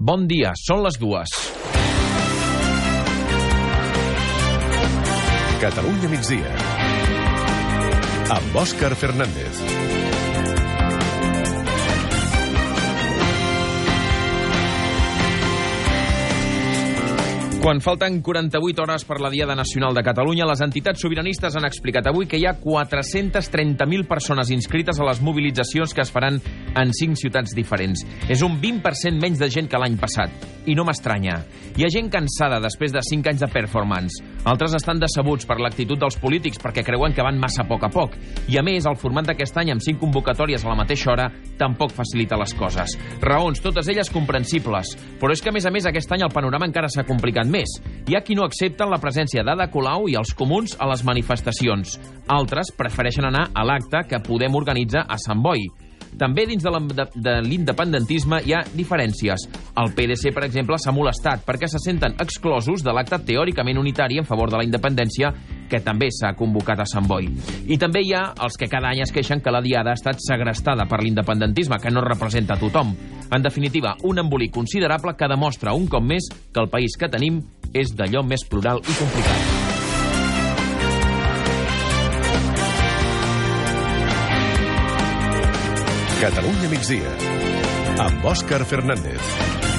Bon dia, són les dues. Catalunya migdia. Amb Òscar Fernández. Quan falten 48 hores per la Diada Nacional de Catalunya, les entitats sobiranistes han explicat avui que hi ha 430.000 persones inscrites a les mobilitzacions que es faran en 5 ciutats diferents. És un 20% menys de gent que l'any passat. I no m'estranya. Hi ha gent cansada després de 5 anys de performance. Altres estan decebuts per l'actitud dels polítics perquè creuen que van massa a poc a poc. I a més, el format d'aquest any amb 5 convocatòries a la mateixa hora tampoc facilita les coses. Raons, totes elles comprensibles. Però és que, a més a més, aquest any el panorama encara s'ha complicat més. Hi ha qui no accepten la presència d'Ada Colau i els comuns a les manifestacions. Altres prefereixen anar a l'acte que Podem organitzar a Sant Boi. També dins de, de, de l'independentisme hi ha diferències. El PDC, per exemple, s'ha molestat perquè se senten exclosos de l'acte teòricament unitari en favor de la independència que també s'ha convocat a Sant Boi. I també hi ha els que cada any es queixen que la diada ha estat segrestada per l'independentisme, que no representa tothom. En definitiva, un embolic considerable que demostra un cop més que el país que tenim és d'allò més plural i complicat. Catalunya migdia. Amb Òscar Fernández.